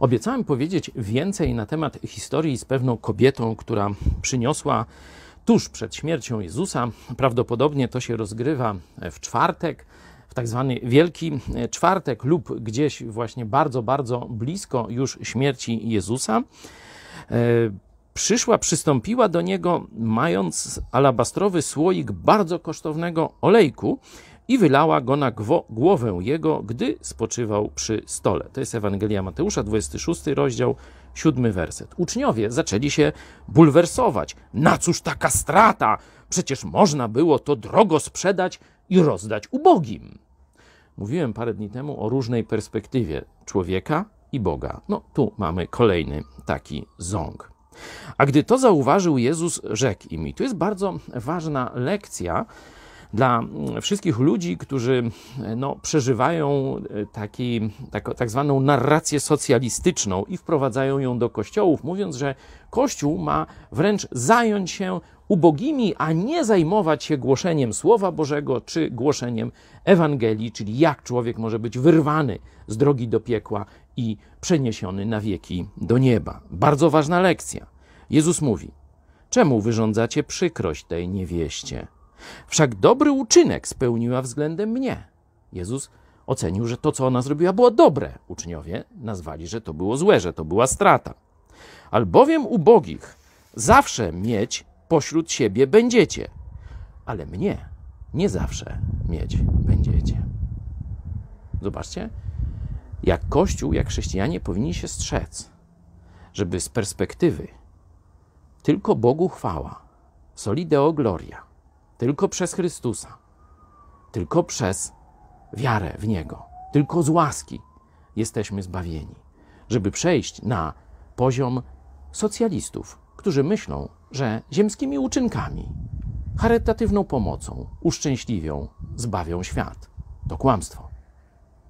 Obiecałem powiedzieć więcej na temat historii z pewną kobietą, która przyniosła tuż przed śmiercią Jezusa. Prawdopodobnie to się rozgrywa w czwartek, w tak zwany Wielki Czwartek lub gdzieś właśnie bardzo, bardzo blisko już śmierci Jezusa. E, przyszła, przystąpiła do niego, mając alabastrowy słoik bardzo kosztownego olejku i wylała go na głowę jego, gdy spoczywał przy stole. To jest Ewangelia Mateusza, 26 rozdział, 7 werset. Uczniowie zaczęli się bulwersować. Na cóż taka strata? Przecież można było to drogo sprzedać i rozdać ubogim. Mówiłem parę dni temu o różnej perspektywie człowieka i Boga. No tu mamy kolejny taki ząg. A gdy to zauważył Jezus, rzekł im, i to jest bardzo ważna lekcja, dla wszystkich ludzi, którzy no, przeżywają e, taki, tak, tak zwaną narrację socjalistyczną i wprowadzają ją do kościołów, mówiąc, że Kościół ma wręcz zająć się ubogimi, a nie zajmować się głoszeniem Słowa Bożego czy głoszeniem Ewangelii, czyli jak człowiek może być wyrwany z drogi do piekła i przeniesiony na wieki do nieba. Bardzo ważna lekcja. Jezus mówi: Czemu wyrządzacie przykrość tej niewieście? Wszak dobry uczynek spełniła względem mnie. Jezus ocenił, że to, co ona zrobiła, było dobre. Uczniowie nazwali, że to było złe, że to była strata. Albowiem ubogich zawsze mieć pośród siebie będziecie, ale mnie nie zawsze mieć będziecie. Zobaczcie, jak Kościół, jak chrześcijanie powinni się strzec, żeby z perspektywy tylko Bogu chwała, solideo gloria, tylko przez Chrystusa, tylko przez wiarę w Niego, tylko z łaski jesteśmy zbawieni, żeby przejść na poziom socjalistów, którzy myślą, że ziemskimi uczynkami, charytatywną pomocą uszczęśliwią, zbawią świat. To kłamstwo.